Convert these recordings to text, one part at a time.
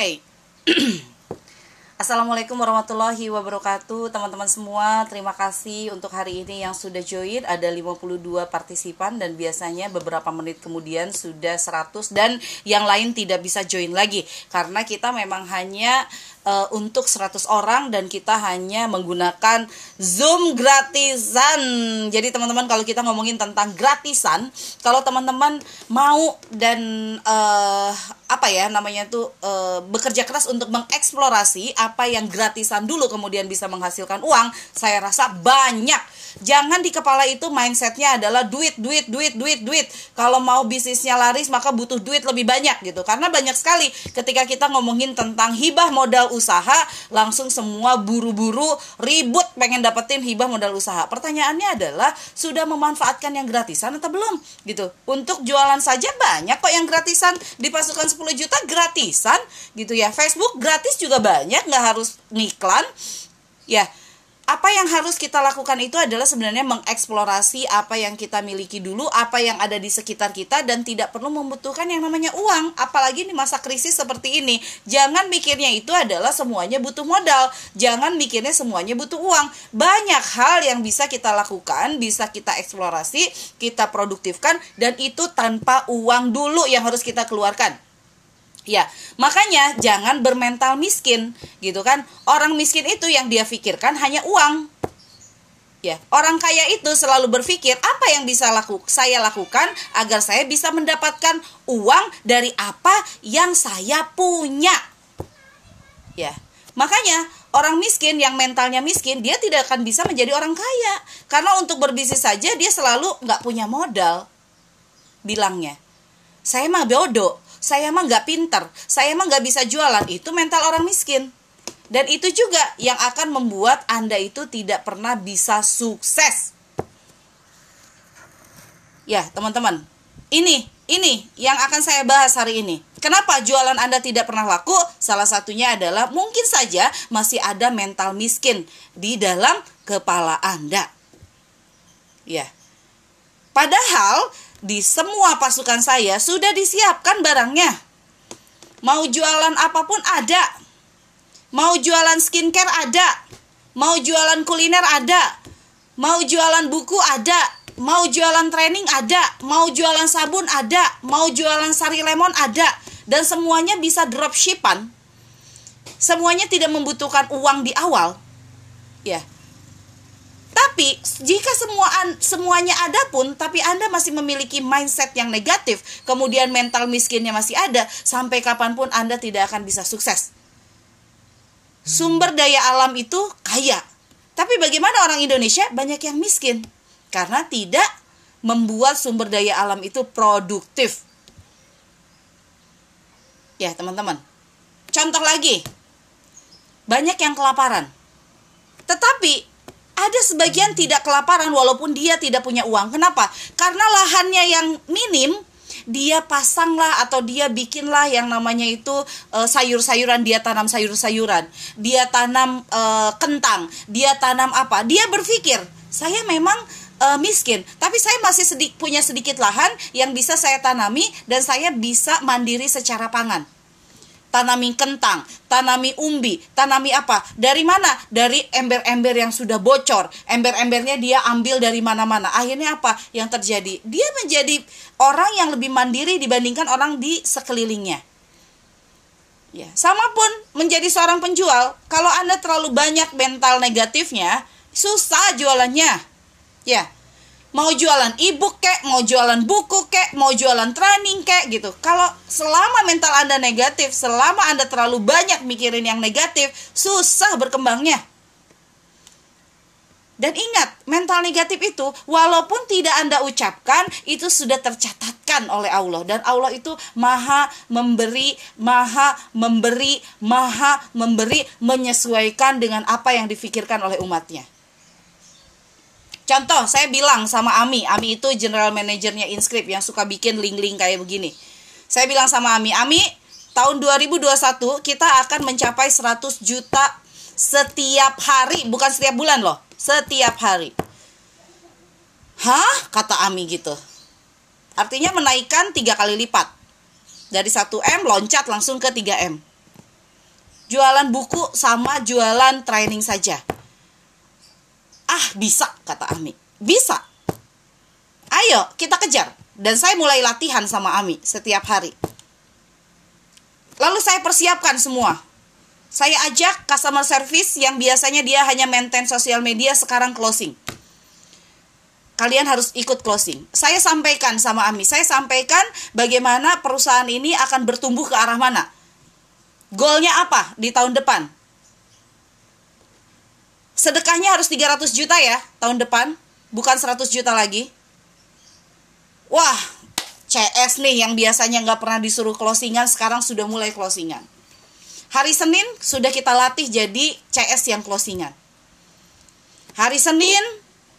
Hey. Assalamualaikum warahmatullahi wabarakatuh Teman-teman semua. Terima kasih untuk hari ini yang sudah join. Ada 52 partisipan Dan biasanya beberapa menit kemudian Sudah 100 Dan yang lain tidak bisa join lagi Karena kita memang hanya uh, untuk 100 orang dan kita hanya menggunakan Zoom gratisan. Jadi teman-teman kalau kita ngomongin tentang gratisan, kalau teman-teman mau dan uh, apa ya namanya tuh uh, bekerja keras untuk mengeksplorasi apa yang gratisan dulu kemudian bisa menghasilkan uang, saya rasa banyak Jangan di kepala itu mindsetnya adalah duit, duit, duit, duit, duit. Kalau mau bisnisnya laris maka butuh duit lebih banyak gitu. Karena banyak sekali ketika kita ngomongin tentang hibah modal usaha, langsung semua buru-buru ribut pengen dapetin hibah modal usaha. Pertanyaannya adalah sudah memanfaatkan yang gratisan atau belum gitu. Untuk jualan saja banyak kok yang gratisan di pasukan 10 juta gratisan gitu ya. Facebook gratis juga banyak, nggak harus ngiklan. Ya, apa yang harus kita lakukan itu adalah sebenarnya mengeksplorasi apa yang kita miliki dulu, apa yang ada di sekitar kita dan tidak perlu membutuhkan yang namanya uang, apalagi di masa krisis seperti ini. Jangan mikirnya itu adalah semuanya butuh modal, jangan mikirnya semuanya butuh uang. Banyak hal yang bisa kita lakukan, bisa kita eksplorasi, kita produktifkan dan itu tanpa uang dulu yang harus kita keluarkan. Ya, makanya jangan bermental miskin, gitu kan? Orang miskin itu yang dia pikirkan hanya uang. Ya, orang kaya itu selalu berpikir apa yang bisa laku saya lakukan agar saya bisa mendapatkan uang dari apa yang saya punya. Ya. Makanya orang miskin yang mentalnya miskin dia tidak akan bisa menjadi orang kaya karena untuk berbisnis saja dia selalu nggak punya modal. Bilangnya, saya mah bodoh saya mah nggak pinter, saya mah nggak bisa jualan, itu mental orang miskin. Dan itu juga yang akan membuat Anda itu tidak pernah bisa sukses. Ya, teman-teman. Ini, ini yang akan saya bahas hari ini. Kenapa jualan Anda tidak pernah laku? Salah satunya adalah mungkin saja masih ada mental miskin di dalam kepala Anda. Ya. Padahal di semua pasukan saya sudah disiapkan barangnya. Mau jualan apa pun ada. Mau jualan skincare ada. Mau jualan kuliner ada. Mau jualan buku ada. Mau jualan training ada. Mau jualan sabun ada. Mau jualan sari lemon ada. Dan semuanya bisa dropshipan. Semuanya tidak membutuhkan uang di awal. Ya, tapi jika semua semuanya ada pun tapi Anda masih memiliki mindset yang negatif, kemudian mental miskinnya masih ada, sampai kapan pun Anda tidak akan bisa sukses. Sumber daya alam itu kaya. Tapi bagaimana orang Indonesia banyak yang miskin karena tidak membuat sumber daya alam itu produktif. Ya, teman-teman. Contoh lagi. Banyak yang kelaparan. Tetapi ada sebagian tidak kelaparan walaupun dia tidak punya uang. Kenapa? Karena lahannya yang minim, dia pasanglah atau dia bikinlah yang namanya itu uh, sayur-sayuran dia tanam sayur-sayuran dia tanam uh, kentang dia tanam apa dia berpikir saya memang uh, miskin tapi saya masih sedik, punya sedikit lahan yang bisa saya tanami dan saya bisa mandiri secara pangan tanami kentang, tanami umbi, tanami apa? Dari mana? Dari ember-ember yang sudah bocor. Ember-embernya dia ambil dari mana-mana. Akhirnya apa yang terjadi? Dia menjadi orang yang lebih mandiri dibandingkan orang di sekelilingnya. Ya, sama pun menjadi seorang penjual, kalau Anda terlalu banyak mental negatifnya, susah jualannya. Ya, mau jualan e-book kek, mau jualan buku kek, mau jualan training kek gitu. Kalau selama mental Anda negatif, selama Anda terlalu banyak mikirin yang negatif, susah berkembangnya. Dan ingat, mental negatif itu walaupun tidak Anda ucapkan, itu sudah tercatatkan oleh Allah dan Allah itu Maha memberi, Maha memberi, Maha memberi menyesuaikan dengan apa yang difikirkan oleh umatnya. Contoh, saya bilang sama Ami, Ami itu general manajernya Inscript yang suka bikin link-link kayak begini. Saya bilang sama Ami, Ami, tahun 2021 kita akan mencapai 100 juta setiap hari, bukan setiap bulan loh, setiap hari. Hah? Kata Ami gitu. Artinya menaikkan tiga kali lipat. Dari 1M loncat langsung ke 3M. Jualan buku sama jualan training saja. Ah, bisa, kata Ami. Bisa. Ayo, kita kejar. Dan saya mulai latihan sama Ami setiap hari. Lalu saya persiapkan semua. Saya ajak customer service yang biasanya dia hanya maintain sosial media sekarang closing. Kalian harus ikut closing. Saya sampaikan sama Ami, saya sampaikan bagaimana perusahaan ini akan bertumbuh ke arah mana. Goalnya apa di tahun depan? Sedekahnya harus 300 juta ya tahun depan, bukan 100 juta lagi. Wah, CS nih yang biasanya nggak pernah disuruh closingan sekarang sudah mulai closingan. Hari Senin sudah kita latih jadi CS yang closingan. Hari Senin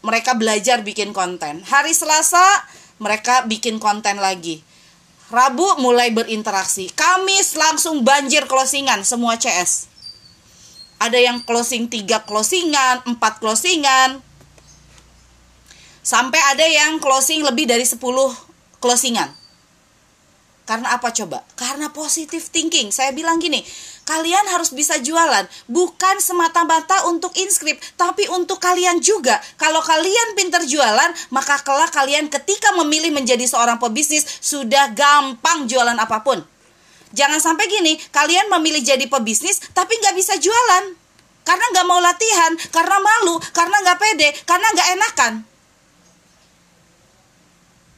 mereka belajar bikin konten. Hari Selasa mereka bikin konten lagi. Rabu mulai berinteraksi. Kamis langsung banjir closingan semua CS. Ada yang closing 3 closingan, 4 closingan. Sampai ada yang closing lebih dari 10 closingan. Karena apa coba? Karena positive thinking. Saya bilang gini, kalian harus bisa jualan bukan semata-mata untuk inskrip tapi untuk kalian juga kalau kalian pinter jualan maka kelak kalian ketika memilih menjadi seorang pebisnis sudah gampang jualan apa pun jangan sampai gini kalian memilih jadi pebisnis tapi nggak bisa jualan. Karena nggak mau latihan karena malu karena nggak pede karena nggak enakan.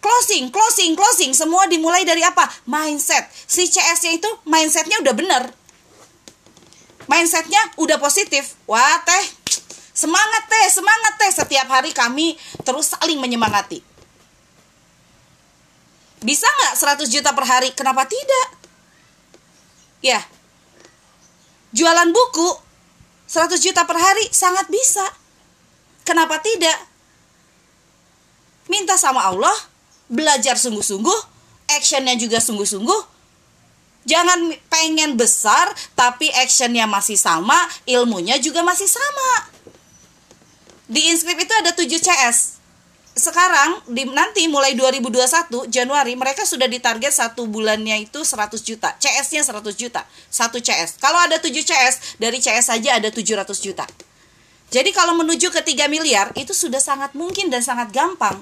Closing, closing, closing, semua dimulai dari apa? Mindset. Si CS-nya itu mindsetnya udah bener. Mindsetnya udah positif. Wah teh. Semangat teh. Semangat teh. Setiap hari kami terus saling menyemangati. Bisa nggak 100 juta per hari? Kenapa tidak ya jualan buku 100 juta per hari sangat bisa kenapa tidak minta sama Allah belajar sungguh-sungguh actionnya juga sungguh-sungguh Jangan pengen besar tapi actionnya masih sama, ilmunya juga masih sama. Di inskrip itu ada 7 CS. Sekarang di nanti mulai 2021 Januari mereka sudah ditarget satu bulannya itu 100 juta. CS-nya 100 juta. Satu CS. Kalau ada 7 CS, dari CS saja ada 700 juta. Jadi kalau menuju ke 3 miliar itu sudah sangat mungkin dan sangat gampang.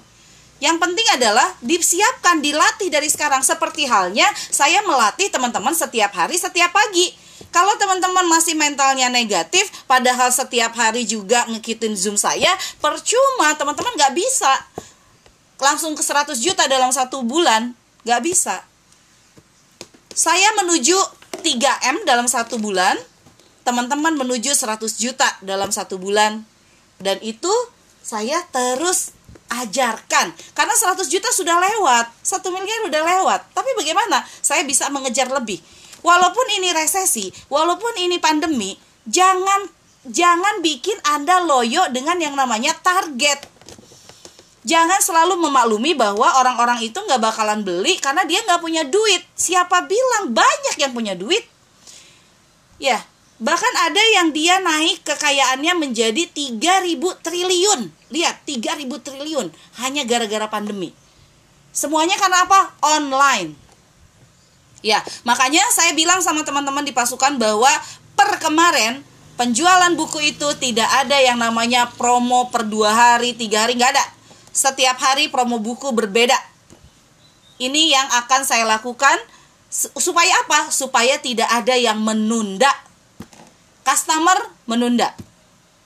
Yang penting adalah disiapkan, dilatih dari sekarang. Seperti halnya saya melatih teman-teman setiap hari, setiap pagi. Kalau teman-teman masih mentalnya negatif, padahal setiap hari juga ngekitin Zoom saya, percuma teman-teman nggak bisa. Langsung ke 100 juta dalam satu bulan, nggak bisa. Saya menuju 3M dalam satu bulan, teman-teman menuju 100 juta dalam satu bulan. Dan itu saya terus ajarkan karena 100 juta sudah lewat satu miliar udah lewat tapi bagaimana saya bisa mengejar lebih walaupun ini resesi walaupun ini pandemi jangan jangan bikin anda loyo dengan yang namanya target jangan selalu memaklumi bahwa orang-orang itu nggak bakalan beli karena dia nggak punya duit siapa bilang banyak yang punya duit ya Bahkan ada yang dia naik kekayaannya menjadi 3000 triliun. Lihat, 3000 triliun hanya gara-gara pandemi. Semuanya karena apa? Online. Ya, makanya saya bilang sama teman-teman di pasukan bahwa per kemarin penjualan buku itu tidak ada yang namanya promo per dua hari, tiga hari, nggak ada. Setiap hari promo buku berbeda. Ini yang akan saya lakukan supaya apa? Supaya tidak ada yang menunda customer menunda.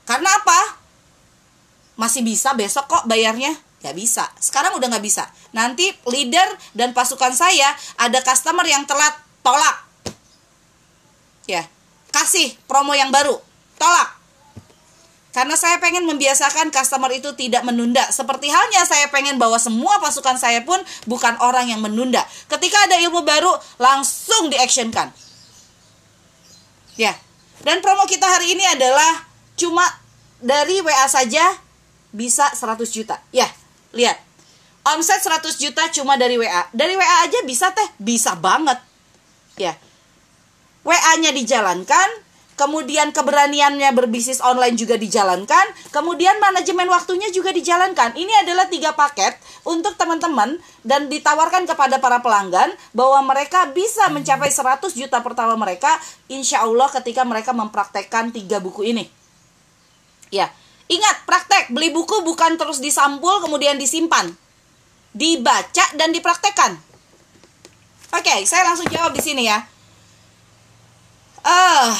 Karena apa? Masih bisa besok kok bayarnya? Gak bisa. Sekarang udah gak bisa. Nanti leader dan pasukan saya ada customer yang telat, tolak. Ya, kasih promo yang baru, tolak. Karena saya pengen membiasakan customer itu tidak menunda. Seperti halnya saya pengen bahwa semua pasukan saya pun bukan orang yang menunda. Ketika ada ilmu baru, langsung di-actionkan. Ya, dan promo kita hari ini adalah cuma dari WA saja bisa 100 juta. Ya, lihat. Omset 100 juta cuma dari WA. Dari WA aja bisa teh, bisa banget. Ya. WA-nya dijalankan, kemudian keberaniannya berbisnis online juga dijalankan, kemudian manajemen waktunya juga dijalankan. Ini adalah tiga paket untuk teman-teman dan ditawarkan kepada para pelanggan bahwa mereka bisa mencapai 100 juta pertama mereka insya Allah ketika mereka mempraktekkan tiga buku ini. Ya, ingat praktek beli buku bukan terus disampul kemudian disimpan, dibaca dan dipraktekkan. Oke, saya langsung jawab di sini ya. Ah, uh,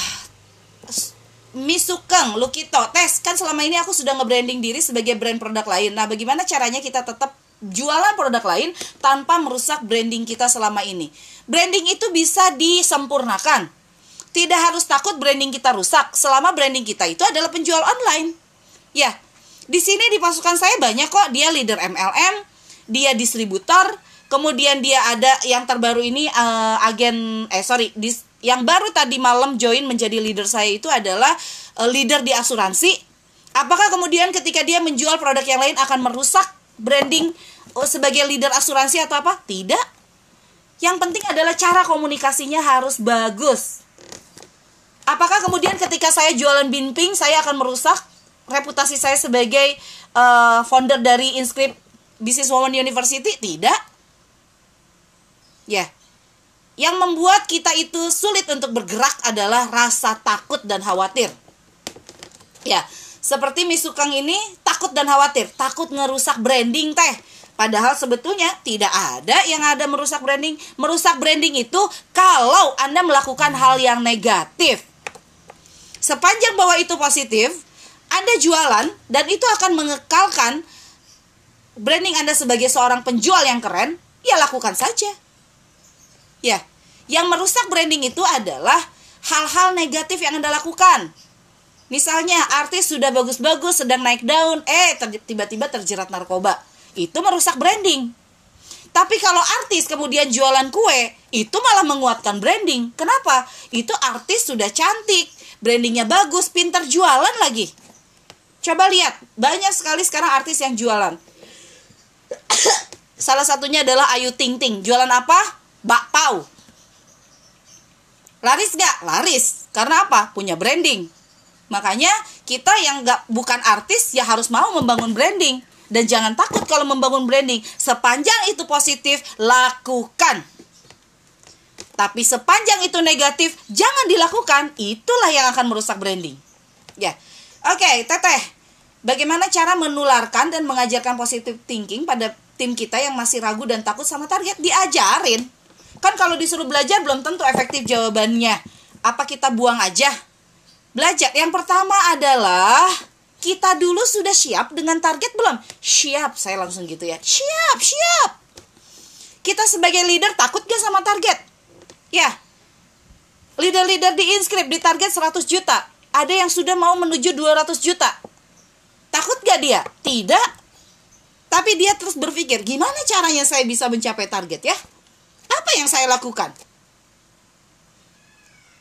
Misukeng, Lukito, Tes kan selama ini aku sudah nge-branding diri sebagai brand produk lain. Nah, bagaimana caranya kita tetap jualan produk lain tanpa merusak branding kita selama ini? Branding itu bisa disempurnakan. Tidak harus takut branding kita rusak selama branding kita itu adalah penjual online. Ya, di sini di pasukan saya banyak kok dia leader MLM, dia distributor, kemudian dia ada yang terbaru ini uh, agen eh sorry dis, yang baru tadi malam join menjadi leader saya itu adalah uh, leader di asuransi. Apakah kemudian ketika dia menjual produk yang lain akan merusak branding uh, sebagai leader asuransi atau apa? Tidak. Yang penting adalah cara komunikasinya harus bagus. Apakah kemudian ketika saya jualan binping saya akan merusak reputasi saya sebagai uh, founder dari Inscript Business Woman University? Tidak. Ya. Yang membuat kita itu sulit untuk bergerak adalah rasa takut dan khawatir. Ya, seperti Misukang ini takut dan khawatir, takut ngerusak branding teh. Padahal sebetulnya tidak ada yang ada merusak branding. Merusak branding itu kalau Anda melakukan hal yang negatif. Sepanjang bahwa itu positif, Anda jualan dan itu akan mengekalkan branding Anda sebagai seorang penjual yang keren, ya lakukan saja. Ya, yang merusak branding itu adalah hal-hal negatif yang Anda lakukan. Misalnya artis sudah bagus-bagus sedang naik daun, eh tiba-tiba terjerat narkoba. Itu merusak branding. Tapi kalau artis kemudian jualan kue, itu malah menguatkan branding. Kenapa? Itu artis sudah cantik, brandingnya bagus, pintar jualan lagi. Coba lihat, banyak sekali sekarang artis yang jualan. Salah satunya adalah Ayu Ting Ting. Jualan apa? bakpao. Laris gak? Laris. Karena apa? Punya branding. Makanya kita yang gak bukan artis ya harus mau membangun branding. Dan jangan takut kalau membangun branding. Sepanjang itu positif, lakukan. Tapi sepanjang itu negatif, jangan dilakukan. Itulah yang akan merusak branding. Ya. Oke, okay, Teteh. Bagaimana cara menularkan dan mengajarkan positive thinking pada tim kita yang masih ragu dan takut sama target? Diajarin Kan kalau disuruh belajar belum tentu efektif jawabannya. Apa kita buang aja? Belajar. Yang pertama adalah kita dulu sudah siap dengan target belum? Siap, saya langsung gitu ya. Siap, siap. Kita sebagai leader takut gak sama target? Ya. Leader-leader di inscript di target 100 juta. Ada yang sudah mau menuju 200 juta. Takut gak dia? Tidak. Tapi dia terus berpikir, gimana caranya saya bisa mencapai target ya? Apa yang saya lakukan?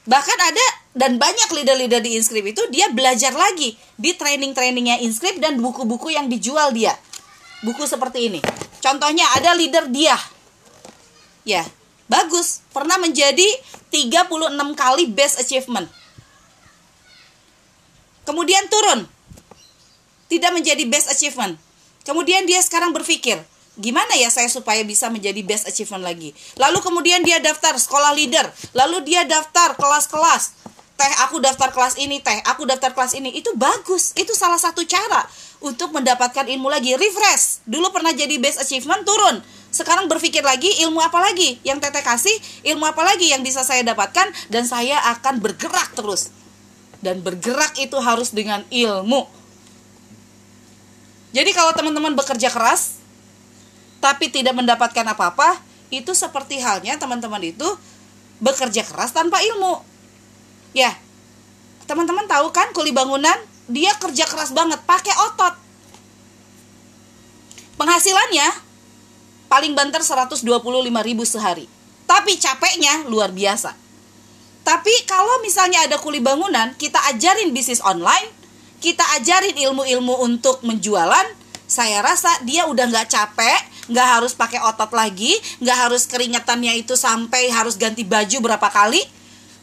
Bahkan ada dan banyak leader-leader di Inscript itu dia belajar lagi di training-trainingnya Inscript dan buku-buku yang dijual dia. Buku seperti ini. Contohnya ada leader dia. Ya, bagus. Pernah menjadi 36 kali best achievement. Kemudian turun. Tidak menjadi best achievement. Kemudian dia sekarang berpikir, gimana ya saya supaya bisa menjadi best achievement lagi. Lalu kemudian dia daftar sekolah leader, lalu dia daftar kelas-kelas. Teh aku daftar kelas ini, teh aku daftar kelas ini. Itu bagus. Itu salah satu cara untuk mendapatkan ilmu lagi. Refresh. Dulu pernah jadi best achievement turun. Sekarang berpikir lagi ilmu apa lagi yang teteh kasih, ilmu apa lagi yang bisa saya dapatkan dan saya akan bergerak terus. Dan bergerak itu harus dengan ilmu. Jadi kalau teman-teman bekerja keras, tapi tidak mendapatkan apa-apa, itu seperti halnya teman-teman itu bekerja keras tanpa ilmu. Ya, teman-teman tahu kan kuli bangunan dia kerja keras banget pakai otot. Penghasilannya paling banter 125 ribu sehari. Tapi capeknya luar biasa. Tapi kalau misalnya ada kuli bangunan, kita ajarin bisnis online, kita ajarin ilmu-ilmu untuk menjualan, saya rasa dia udah nggak capek, nggak harus pakai otot lagi, nggak harus keringetannya itu sampai harus ganti baju berapa kali.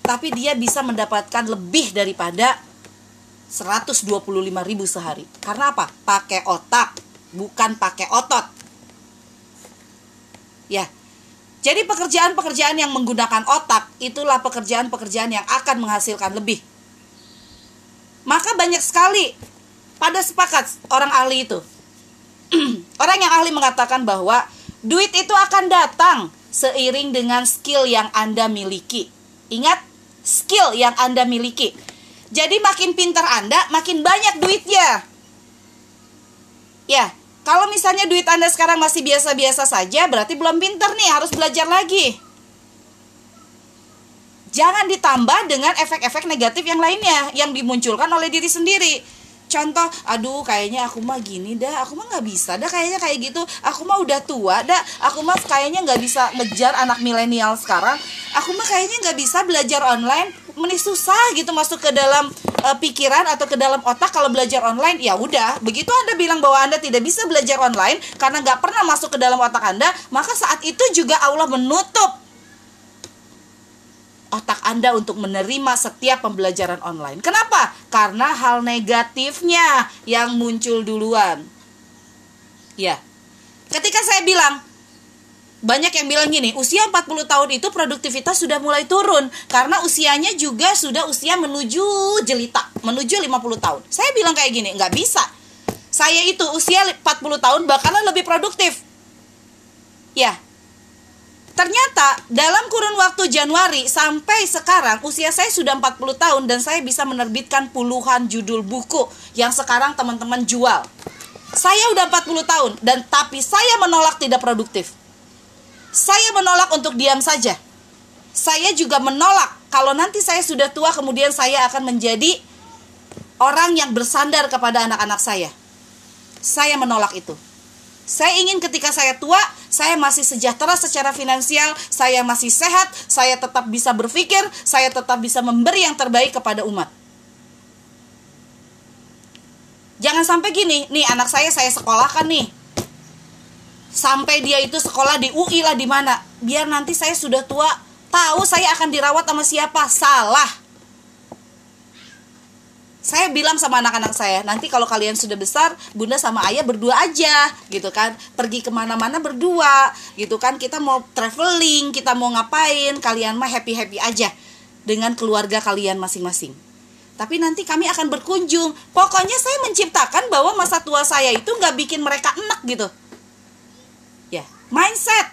tapi dia bisa mendapatkan lebih daripada 125 ribu sehari. Karena apa? Pakai otak, bukan pakai otot. Ya. Jadi pekerjaan-pekerjaan yang menggunakan otak itulah pekerjaan-pekerjaan yang akan menghasilkan lebih. Maka banyak sekali pada sepakat orang ahli itu. orang yang ahli mengatakan bahwa duit itu akan datang seiring dengan skill yang Anda miliki. Ingat, skill yang Anda miliki. Jadi makin pintar Anda, makin banyak duitnya. Ya, kalau misalnya duit Anda sekarang masih biasa-biasa saja, berarti belum pintar nih, harus belajar lagi. Jangan ditambah dengan efek-efek negatif yang lainnya yang dimunculkan oleh diri sendiri. Contoh, aduh kayaknya aku mah gini dah, aku mah nggak bisa dah kayaknya kayak gitu. Aku mah udah tua dah, aku mah kayaknya nggak bisa ngejar anak milenial sekarang. Aku mah kayaknya nggak bisa belajar online, meni susah gitu masuk ke dalam uh, pikiran atau ke dalam otak kalau belajar online ya udah begitu anda bilang bahwa anda tidak bisa belajar online karena nggak pernah masuk ke dalam otak anda maka saat itu juga Allah menutup otak anda untuk menerima setiap pembelajaran online kenapa karena hal negatifnya yang muncul duluan ya ketika saya bilang banyak yang bilang gini, usia 40 tahun itu produktivitas sudah mulai turun karena usianya juga sudah usia menuju jelita, menuju 50 tahun. Saya bilang kayak gini, nggak bisa. Saya itu usia 40 tahun bakalan lebih produktif. Ya. Ternyata dalam kurun waktu Januari sampai sekarang usia saya sudah 40 tahun dan saya bisa menerbitkan puluhan judul buku yang sekarang teman-teman jual. Saya udah 40 tahun dan tapi saya menolak tidak produktif saya menolak untuk diam saja. Saya juga menolak kalau nanti saya sudah tua kemudian saya akan menjadi orang yang bersandar kepada anak-anak saya. Saya menolak itu. Saya ingin ketika saya tua, saya masih sejahtera secara finansial, saya masih sehat, saya tetap bisa berpikir, saya tetap bisa memberi yang terbaik kepada umat. Jangan sampai gini, nih anak saya saya sekolahkan nih, sampai dia itu sekolah di UI lah di mana. Biar nanti saya sudah tua tahu saya akan dirawat sama siapa. Salah saya bilang sama anak-anak saya nanti kalau kalian sudah besar bunda sama ayah berdua aja gitu kan. Pergi ke mana-mana berdua gitu kan. Kita mau traveling kita mau ngapain kalian mah happy happy aja dengan keluarga kalian masing-masing. Tapi nanti kami akan berkunjung. Pokoknya saya menciptakan bahwa masa tua saya itu nggak bikin mereka enak gitu. Mindset.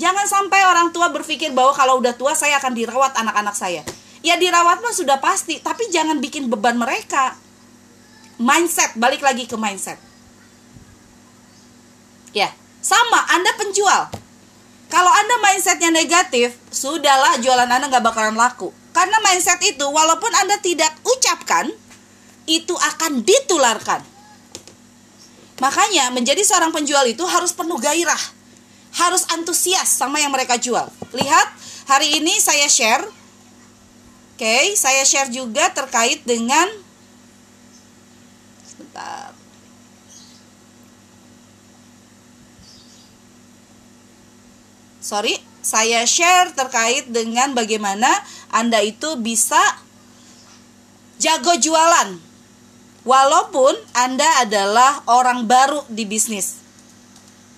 Jangan sampai orang tua berpikir bahwa kalau udah tua saya akan dirawat anak-anak saya. Ya dirawat mah sudah pasti, tapi jangan bikin beban mereka. Mindset, balik lagi ke mindset. Ya, sama Anda penjual. Kalau Anda mindsetnya negatif, sudahlah jualan Anda nggak bakalan laku. Karena mindset itu, walaupun Anda tidak ucapkan, itu akan ditularkan. Makanya menjadi seorang penjual itu harus penuh gairah harus antusias sama yang mereka jual. Lihat, hari ini saya share. Oke, saya share juga terkait dengan sebentar. Sorry, saya share terkait dengan bagaimana Anda itu bisa jago jualan. Walaupun Anda adalah orang baru di bisnis.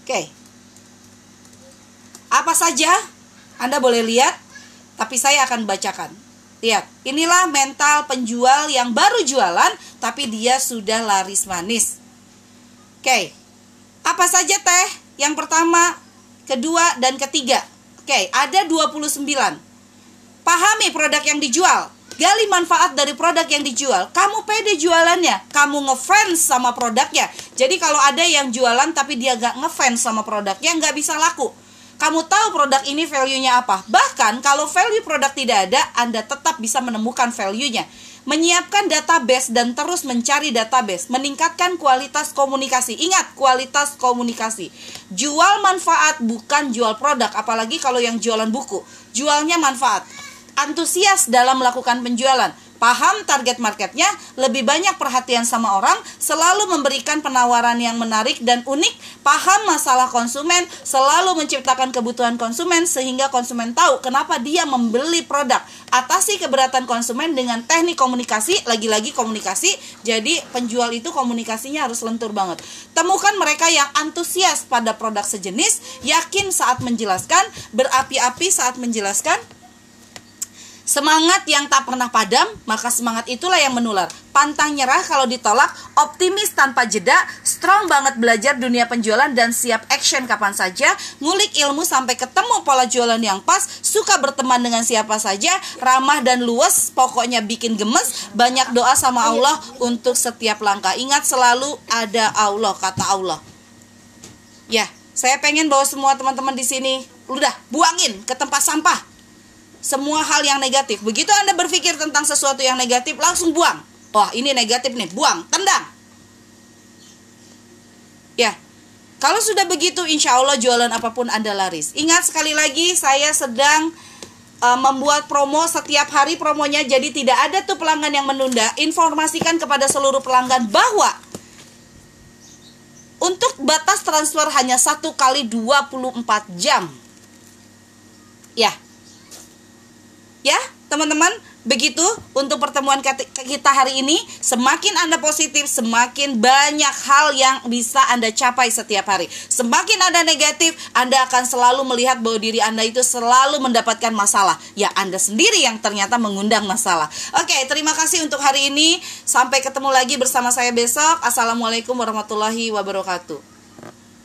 Oke. Apa saja Anda boleh lihat, tapi saya akan bacakan. Lihat, inilah mental penjual yang baru jualan, tapi dia sudah laris manis. Oke, apa saja teh? Yang pertama, kedua, dan ketiga. Oke, ada 29. Pahami produk yang dijual. Gali manfaat dari produk yang dijual. Kamu pede jualannya. Kamu ngefans sama produknya. Jadi kalau ada yang jualan tapi dia gak ngefans sama produknya, nggak bisa laku kamu tahu produk ini value-nya apa. Bahkan kalau value produk tidak ada, Anda tetap bisa menemukan value-nya. Menyiapkan database dan terus mencari database, meningkatkan kualitas komunikasi. Ingat, kualitas komunikasi. Jual manfaat bukan jual produk, apalagi kalau yang jualan buku. Jualnya manfaat. Antusias dalam melakukan penjualan paham target marketnya, lebih banyak perhatian sama orang, selalu memberikan penawaran yang menarik dan unik, paham masalah konsumen, selalu menciptakan kebutuhan konsumen sehingga konsumen tahu kenapa dia membeli produk. Atasi keberatan konsumen dengan teknik komunikasi, lagi-lagi komunikasi. Jadi penjual itu komunikasinya harus lentur banget. Temukan mereka yang antusias pada produk sejenis, yakin saat menjelaskan, berapi-api saat menjelaskan, Semangat yang tak pernah padam, maka semangat itulah yang menular. Pantang nyerah kalau ditolak, optimis tanpa jeda, strong banget belajar dunia penjualan dan siap action kapan saja, ngulik ilmu sampai ketemu pola jualan yang pas, suka berteman dengan siapa saja, ramah dan luas, pokoknya bikin gemes, banyak doa sama Allah untuk setiap langkah. Ingat selalu ada Allah, kata Allah. Ya, saya pengen bawa semua teman-teman di sini udah buangin ke tempat sampah semua hal yang negatif. Begitu Anda berpikir tentang sesuatu yang negatif, langsung buang. Wah, ini negatif nih, buang, tendang. Ya, kalau sudah begitu, insya Allah jualan apa pun Anda laris. Ingat sekali lagi, saya sedang uh, membuat promo setiap hari promonya, jadi tidak ada tuh pelanggan yang menunda. Informasikan kepada seluruh pelanggan bahwa untuk batas transfer hanya satu kali 24 jam. Ya, Ya, teman-teman, begitu untuk pertemuan kita hari ini. Semakin Anda positif, semakin banyak hal yang bisa Anda capai setiap hari. Semakin Anda negatif, Anda akan selalu melihat bahwa diri Anda itu selalu mendapatkan masalah. Ya, Anda sendiri yang ternyata mengundang masalah. Oke, terima kasih untuk hari ini. Sampai ketemu lagi bersama saya besok. Assalamualaikum warahmatullahi wabarakatuh.